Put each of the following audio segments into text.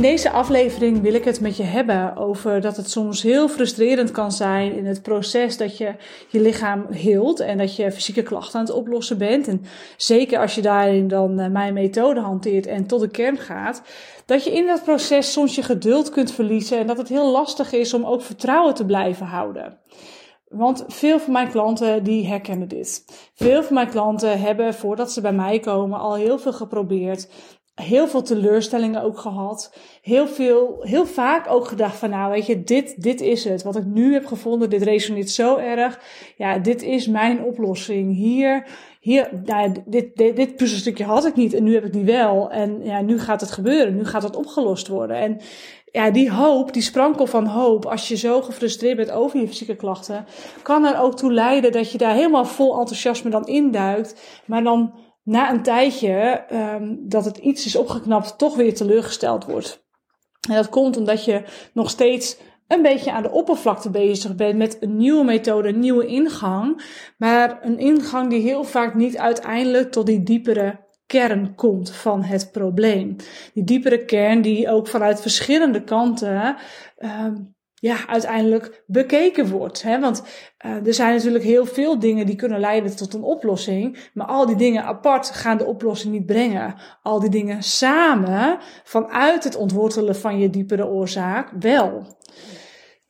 In deze aflevering wil ik het met je hebben over dat het soms heel frustrerend kan zijn in het proces dat je je lichaam heelt en dat je fysieke klachten aan het oplossen bent. En zeker als je daarin dan eh, mijn methode hanteert en tot de kern gaat, dat je in dat proces soms je geduld kunt verliezen en dat het heel lastig is om ook vertrouwen te blijven houden. Want veel van mijn klanten die herkennen dit. Veel van mijn klanten hebben voordat ze bij mij komen al heel veel geprobeerd heel veel teleurstellingen ook gehad. Heel veel, heel vaak ook gedacht van nou weet je, dit, dit is het. Wat ik nu heb gevonden, dit resoneert zo erg. Ja, dit is mijn oplossing. Hier, hier, nou, dit, dit, dit puzzelstukje had ik niet en nu heb ik die wel. En ja, nu gaat het gebeuren. Nu gaat het opgelost worden. En ja, die hoop, die sprankel van hoop, als je zo gefrustreerd bent over je fysieke klachten, kan er ook toe leiden dat je daar helemaal vol enthousiasme dan induikt. Maar dan na een tijdje um, dat het iets is opgeknapt, toch weer teleurgesteld wordt. En dat komt omdat je nog steeds een beetje aan de oppervlakte bezig bent met een nieuwe methode, een nieuwe ingang. Maar een ingang die heel vaak niet uiteindelijk tot die diepere kern komt van het probleem. Die diepere kern die ook vanuit verschillende kanten um, ja, uiteindelijk bekeken wordt. Hè? Want uh, er zijn natuurlijk heel veel dingen die kunnen leiden tot een oplossing. Maar al die dingen apart gaan de oplossing niet brengen. Al die dingen samen, vanuit het ontwortelen van je diepere oorzaak, wel.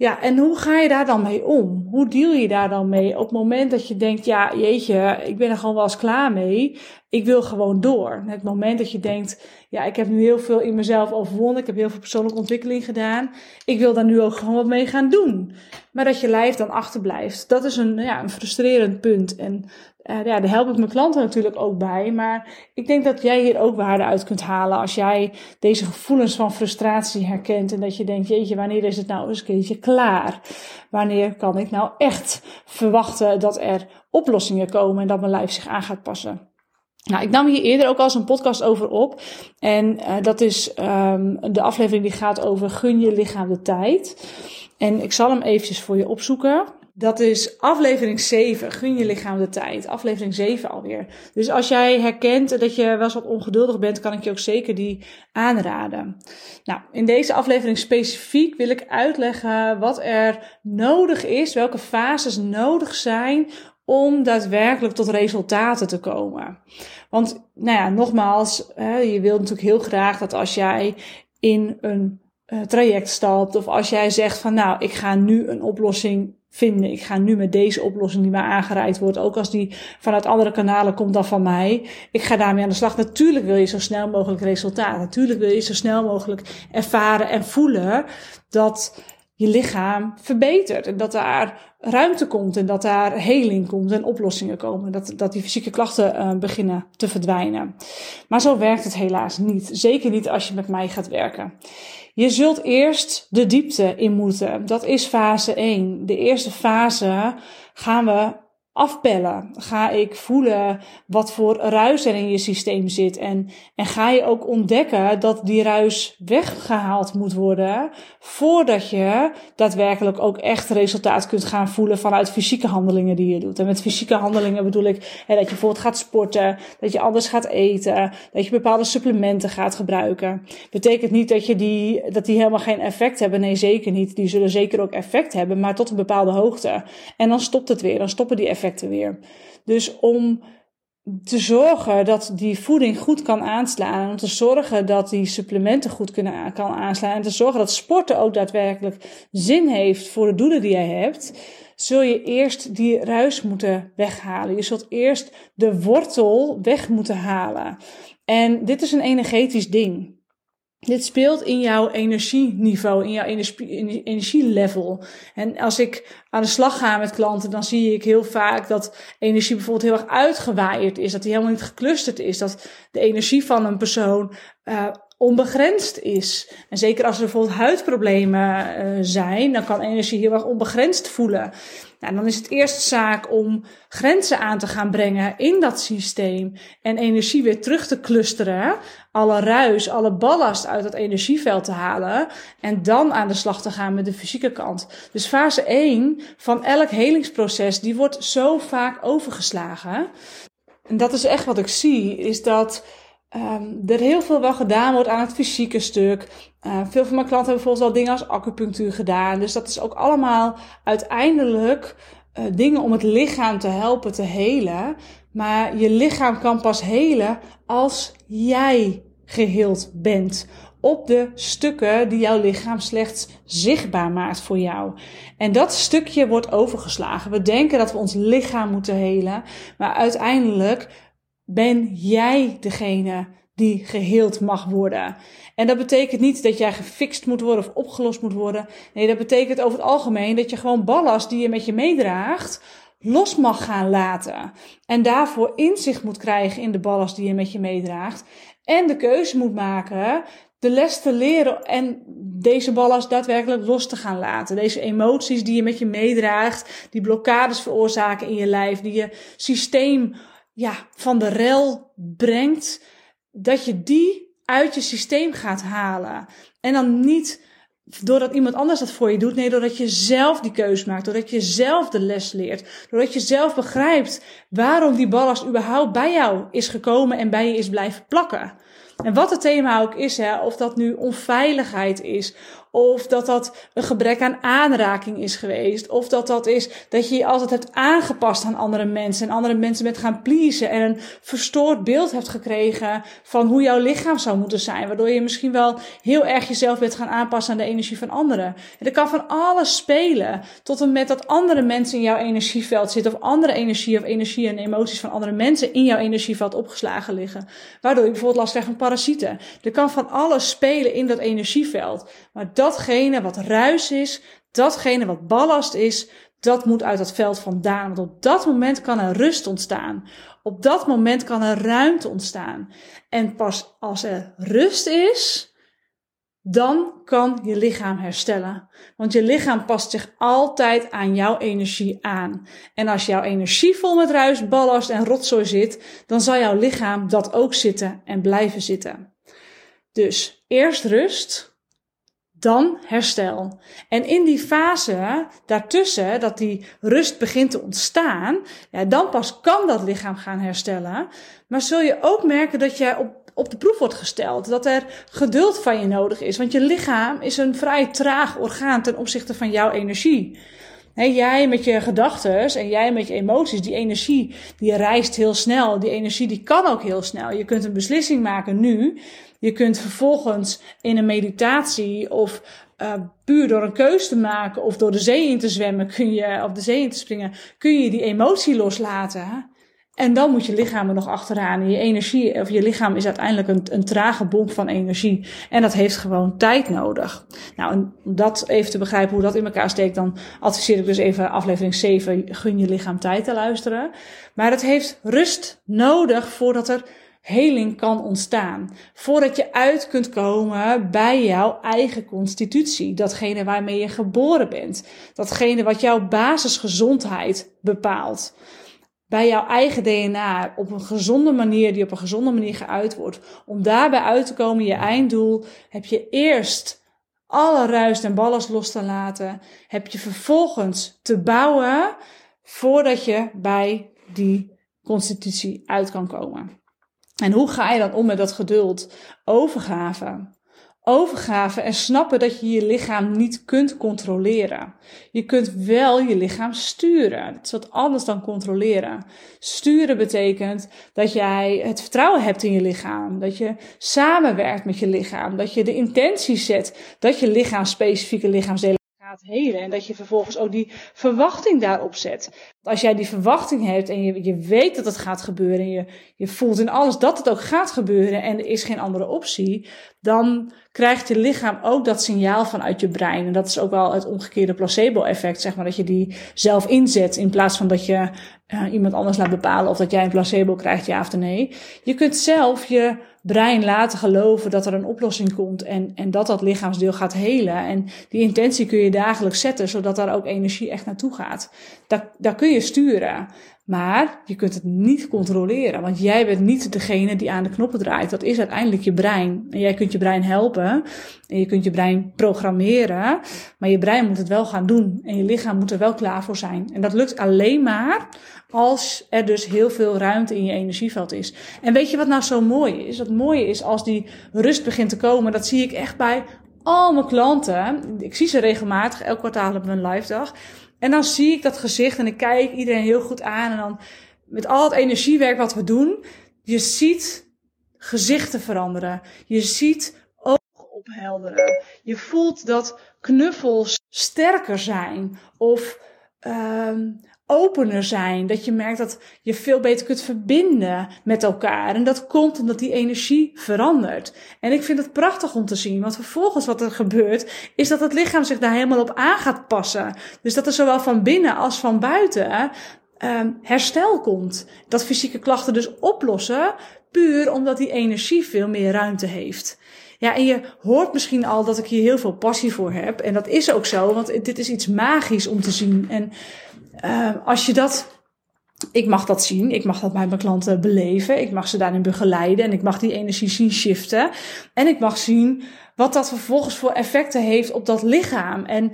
Ja, en hoe ga je daar dan mee om? Hoe deal je daar dan mee op het moment dat je denkt, ja, jeetje, ik ben er gewoon wel eens klaar mee. Ik wil gewoon door. Het moment dat je denkt, ja, ik heb nu heel veel in mezelf overwonnen. Ik heb heel veel persoonlijke ontwikkeling gedaan. Ik wil daar nu ook gewoon wat mee gaan doen. Maar dat je lijf dan achterblijft. Dat is een, ja, een frustrerend punt. En uh, ja, daar help ik mijn klanten natuurlijk ook bij. Maar ik denk dat jij hier ook waarde uit kunt halen als jij deze gevoelens van frustratie herkent. En dat je denkt, jeetje, wanneer is het nou eens een keertje klaar? Wanneer kan ik nou echt verwachten dat er oplossingen komen en dat mijn lijf zich aan gaat passen? Nou, ik nam hier eerder ook al eens een podcast over op. En uh, dat is um, de aflevering die gaat over gun je lichaam de tijd. En ik zal hem eventjes voor je opzoeken. Dat is aflevering 7. Gun je lichaam de tijd. Aflevering 7 alweer. Dus als jij herkent dat je wel eens wat ongeduldig bent, kan ik je ook zeker die aanraden. Nou, in deze aflevering specifiek wil ik uitleggen wat er nodig is, welke fases nodig zijn om daadwerkelijk tot resultaten te komen. Want, nou ja, nogmaals, je wilt natuurlijk heel graag dat als jij in een uh, traject stapt of als jij zegt van nou, ik ga nu een oplossing vinden. Ik ga nu met deze oplossing die mij aangereikt wordt, ook als die vanuit andere kanalen komt dan van mij. Ik ga daarmee aan de slag. Natuurlijk wil je zo snel mogelijk resultaat. Natuurlijk wil je zo snel mogelijk ervaren en voelen dat je lichaam verbetert. En dat daar ruimte komt en dat daar heling komt en oplossingen komen. Dat, dat die fysieke klachten uh, beginnen te verdwijnen. Maar zo werkt het helaas niet. Zeker niet als je met mij gaat werken. Je zult eerst de diepte in moeten. Dat is fase 1. De eerste fase gaan we afpellen? Ga ik voelen wat voor ruis er in je systeem zit? En, en ga je ook ontdekken dat die ruis weggehaald moet worden voordat je daadwerkelijk ook echt resultaat kunt gaan voelen vanuit fysieke handelingen die je doet. En met fysieke handelingen bedoel ik hè, dat je bijvoorbeeld gaat sporten, dat je anders gaat eten, dat je bepaalde supplementen gaat gebruiken. Betekent niet dat, je die, dat die helemaal geen effect hebben. Nee, zeker niet. Die zullen zeker ook effect hebben, maar tot een bepaalde hoogte. En dan stopt het weer. Dan stoppen die effecten weer. Dus om te zorgen dat die voeding goed kan aanslaan. Om te zorgen dat die supplementen goed kunnen, kan aanslaan. En te zorgen dat sporten ook daadwerkelijk zin heeft voor de doelen die jij hebt. Zul je eerst die ruis moeten weghalen. Je zult eerst de wortel weg moeten halen. En dit is een energetisch ding. Dit speelt in jouw energieniveau, in jouw energie, energielevel. En als ik aan de slag ga met klanten, dan zie ik heel vaak dat energie bijvoorbeeld heel erg uitgewaaid is. Dat die helemaal niet geclusterd is. Dat de energie van een persoon uh, onbegrensd is. En zeker als er bijvoorbeeld huidproblemen uh, zijn, dan kan energie heel erg onbegrensd voelen. Nou, dan is het eerst zaak om grenzen aan te gaan brengen in dat systeem en energie weer terug te clusteren, alle ruis, alle ballast uit het energieveld te halen en dan aan de slag te gaan met de fysieke kant. Dus fase 1 van elk helingsproces, die wordt zo vaak overgeslagen. En dat is echt wat ik zie, is dat um, er heel veel wel gedaan wordt aan het fysieke stuk. Uh, veel van mijn klanten hebben bijvoorbeeld al dingen als acupunctuur gedaan. Dus dat is ook allemaal uiteindelijk uh, dingen om het lichaam te helpen te helen. Maar je lichaam kan pas helen als jij geheeld bent op de stukken die jouw lichaam slechts zichtbaar maakt voor jou. En dat stukje wordt overgeslagen. We denken dat we ons lichaam moeten helen, maar uiteindelijk ben jij degene die geheeld mag worden. En dat betekent niet dat jij gefixt moet worden of opgelost moet worden. Nee, dat betekent over het algemeen dat je gewoon ballast die je met je meedraagt, los mag gaan laten. En daarvoor inzicht moet krijgen in de ballast die je met je meedraagt. En de keuze moet maken de les te leren en deze ballast daadwerkelijk los te gaan laten. Deze emoties die je met je meedraagt, die blokkades veroorzaken in je lijf, die je systeem ja, van de rel brengt, dat je die uit je systeem gaat halen. En dan niet doordat iemand anders dat voor je doet. Nee, doordat je zelf die keuze maakt. Doordat je zelf de les leert. Doordat je zelf begrijpt waarom die ballast überhaupt bij jou is gekomen en bij je is blijven plakken. En wat het thema ook is, hè, of dat nu onveiligheid is, of dat dat een gebrek aan aanraking is geweest. Of dat dat is dat je je altijd hebt aangepast aan andere mensen. En andere mensen bent gaan pleasen. En een verstoord beeld hebt gekregen van hoe jouw lichaam zou moeten zijn. Waardoor je misschien wel heel erg jezelf bent gaan aanpassen aan de energie van anderen. En dat kan van alles spelen. Tot en met dat andere mensen in jouw energieveld zitten. Of andere energie of energie en emoties van andere mensen in jouw energieveld opgeslagen liggen. Waardoor je bijvoorbeeld last krijgt van parasieten. Er kan van alles spelen in dat energieveld. Maar datgene wat ruis is, datgene wat ballast is, dat moet uit dat veld vandaan. Want op dat moment kan er rust ontstaan. Op dat moment kan er ruimte ontstaan. En pas als er rust is, dan kan je lichaam herstellen. Want je lichaam past zich altijd aan jouw energie aan. En als jouw energie vol met ruis, ballast en rotzooi zit, dan zal jouw lichaam dat ook zitten en blijven zitten. Dus eerst rust, dan herstel. En in die fase daartussen, dat die rust begint te ontstaan, ja, dan pas kan dat lichaam gaan herstellen. Maar zul je ook merken dat je op, op de proef wordt gesteld, dat er geduld van je nodig is. Want je lichaam is een vrij traag orgaan ten opzichte van jouw energie. He, jij met je gedachten en jij met je emoties, die energie die reist heel snel. Die energie die kan ook heel snel. Je kunt een beslissing maken nu. Je kunt vervolgens in een meditatie of uh, puur door een keus te maken of door de zee in te zwemmen, kun je, of de zee in te springen, kun je die emotie loslaten. En dan moet je lichaam er nog achteraan. je energie, of je lichaam is uiteindelijk een, een trage bom van energie. En dat heeft gewoon tijd nodig. Nou, om dat even te begrijpen hoe dat in elkaar steekt, dan adviseer ik dus even aflevering 7, gun je lichaam tijd te luisteren. Maar het heeft rust nodig voordat er heling kan ontstaan. Voordat je uit kunt komen bij jouw eigen constitutie. Datgene waarmee je geboren bent. Datgene wat jouw basisgezondheid bepaalt. Bij jouw eigen DNA op een gezonde manier, die op een gezonde manier geuit wordt. Om daarbij uit te komen, je einddoel, heb je eerst alle ruis en ballast los te laten. Heb je vervolgens te bouwen voordat je bij die constitutie uit kan komen. En hoe ga je dan om met dat geduld? Overgave. Overgave en snappen dat je je lichaam niet kunt controleren. Je kunt wel je lichaam sturen. Dat is wat anders dan controleren. Sturen betekent dat jij het vertrouwen hebt in je lichaam. Dat je samenwerkt met je lichaam. Dat je de intentie zet dat je lichaam specifieke lichaamsdelen gaat helen. En dat je vervolgens ook die verwachting daarop zet. Als jij die verwachting hebt en je, je weet dat het gaat gebeuren. En je, je voelt in alles dat het ook gaat gebeuren. En er is geen andere optie. Dan krijgt je lichaam ook dat signaal vanuit je brein. En dat is ook wel het omgekeerde placebo-effect. Zeg maar dat je die zelf inzet. In plaats van dat je uh, iemand anders laat bepalen of dat jij een placebo krijgt, ja of nee. Je kunt zelf je brein laten geloven dat er een oplossing komt en, en dat dat lichaamsdeel gaat helen. En die intentie kun je dagelijks zetten, zodat daar ook energie echt naartoe gaat. Daar, daar kun je sturen. Maar je kunt het niet controleren, want jij bent niet degene die aan de knoppen draait. Dat is uiteindelijk je brein. En jij kunt je brein helpen en je kunt je brein programmeren, maar je brein moet het wel gaan doen en je lichaam moet er wel klaar voor zijn. En dat lukt alleen maar als er dus heel veel ruimte in je energieveld is. En weet je wat nou zo mooi is? Het mooie is als die rust begint te komen, dat zie ik echt bij al mijn klanten. Ik zie ze regelmatig, elk kwartaal hebben we een live dag. En dan zie ik dat gezicht en ik kijk iedereen heel goed aan. En dan met al het energiewerk wat we doen, je ziet gezichten veranderen. Je ziet ogen ophelderen. Je voelt dat knuffels sterker zijn. Of um, opener zijn. Dat je merkt dat je veel beter kunt verbinden met elkaar. En dat komt omdat die energie verandert. En ik vind het prachtig om te zien. Want vervolgens wat er gebeurt, is dat het lichaam zich daar helemaal op aan gaat passen. Dus dat er zowel van binnen als van buiten um, herstel komt. Dat fysieke klachten dus oplossen, puur omdat die energie veel meer ruimte heeft. Ja, en je hoort misschien al dat ik hier heel veel passie voor heb. En dat is ook zo, want dit is iets magisch om te zien. En uh, als je dat. Ik mag dat zien, ik mag dat bij mijn klanten beleven, ik mag ze daarin begeleiden en ik mag die energie zien shiften. En ik mag zien wat dat vervolgens voor effecten heeft op dat lichaam. En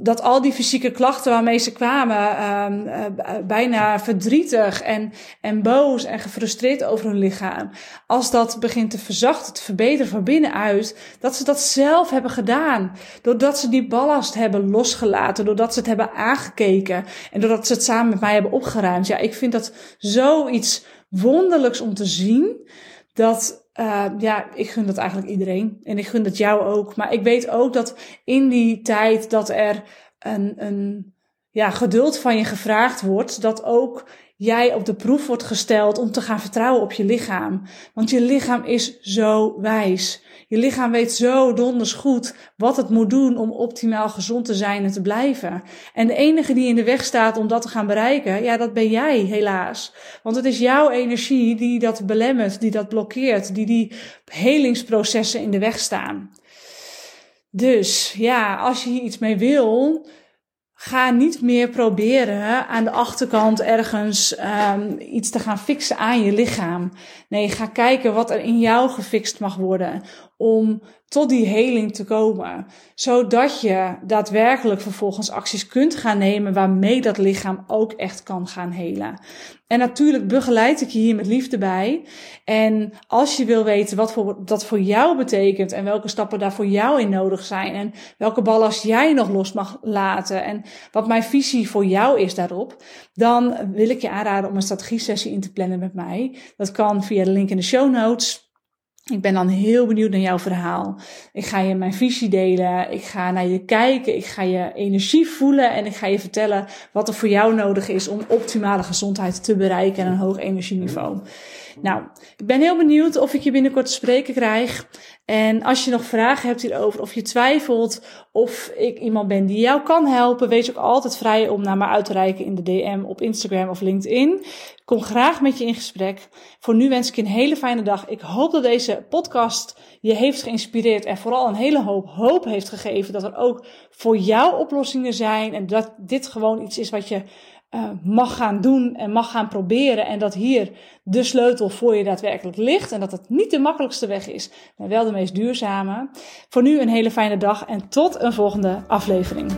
dat al die fysieke klachten waarmee ze kwamen, uh, uh, bijna verdrietig en, en boos en gefrustreerd over hun lichaam, als dat begint te verzachten, te verbeteren van binnenuit, dat ze dat zelf hebben gedaan. Doordat ze die ballast hebben losgelaten, doordat ze het hebben aangekeken en doordat ze het samen met mij hebben opgeruimd. Ja, ik vind dat zoiets wonderlijks om te zien. Dat, uh, ja, ik gun dat eigenlijk iedereen. En ik gun dat jou ook. Maar ik weet ook dat in die tijd dat er een, een ja, geduld van je gevraagd wordt, dat ook jij op de proef wordt gesteld om te gaan vertrouwen op je lichaam. Want je lichaam is zo wijs. Je lichaam weet zo donders goed wat het moet doen om optimaal gezond te zijn en te blijven. En de enige die in de weg staat om dat te gaan bereiken, ja, dat ben jij helaas. Want het is jouw energie die dat belemmert, die dat blokkeert, die die helingsprocessen in de weg staan. Dus ja, als je hier iets mee wil, Ga niet meer proberen aan de achterkant ergens um, iets te gaan fixen aan je lichaam. Nee, ga kijken wat er in jou gefixt mag worden om tot die heling te komen. Zodat je daadwerkelijk vervolgens acties kunt gaan nemen waarmee dat lichaam ook echt kan gaan helen. En natuurlijk begeleid ik je hier met liefde bij. En als je wil weten wat voor, dat voor jou betekent en welke stappen daar voor jou in nodig zijn en welke ballast jij nog los mag laten en wat mijn visie voor jou is daarop, dan wil ik je aanraden om een strategie-sessie in te plannen met mij. Dat kan via de link in de show notes. Ik ben dan heel benieuwd naar jouw verhaal. Ik ga je mijn visie delen. Ik ga naar je kijken. Ik ga je energie voelen. En ik ga je vertellen wat er voor jou nodig is om optimale gezondheid te bereiken en een hoog energieniveau. Nou, ik ben heel benieuwd of ik je binnenkort te spreken krijg. En als je nog vragen hebt hierover, of je twijfelt of ik iemand ben die jou kan helpen, wees ook altijd vrij om naar me uit te reiken in de DM op Instagram of LinkedIn. Kom graag met je in gesprek. Voor nu wens ik je een hele fijne dag. Ik hoop dat deze podcast je heeft geïnspireerd en vooral een hele hoop hoop heeft gegeven dat er ook voor jou oplossingen zijn en dat dit gewoon iets is wat je uh, mag gaan doen en mag gaan proberen. En dat hier de sleutel voor je daadwerkelijk ligt. En dat het niet de makkelijkste weg is, maar wel de meest duurzame. Voor nu een hele fijne dag en tot een volgende aflevering.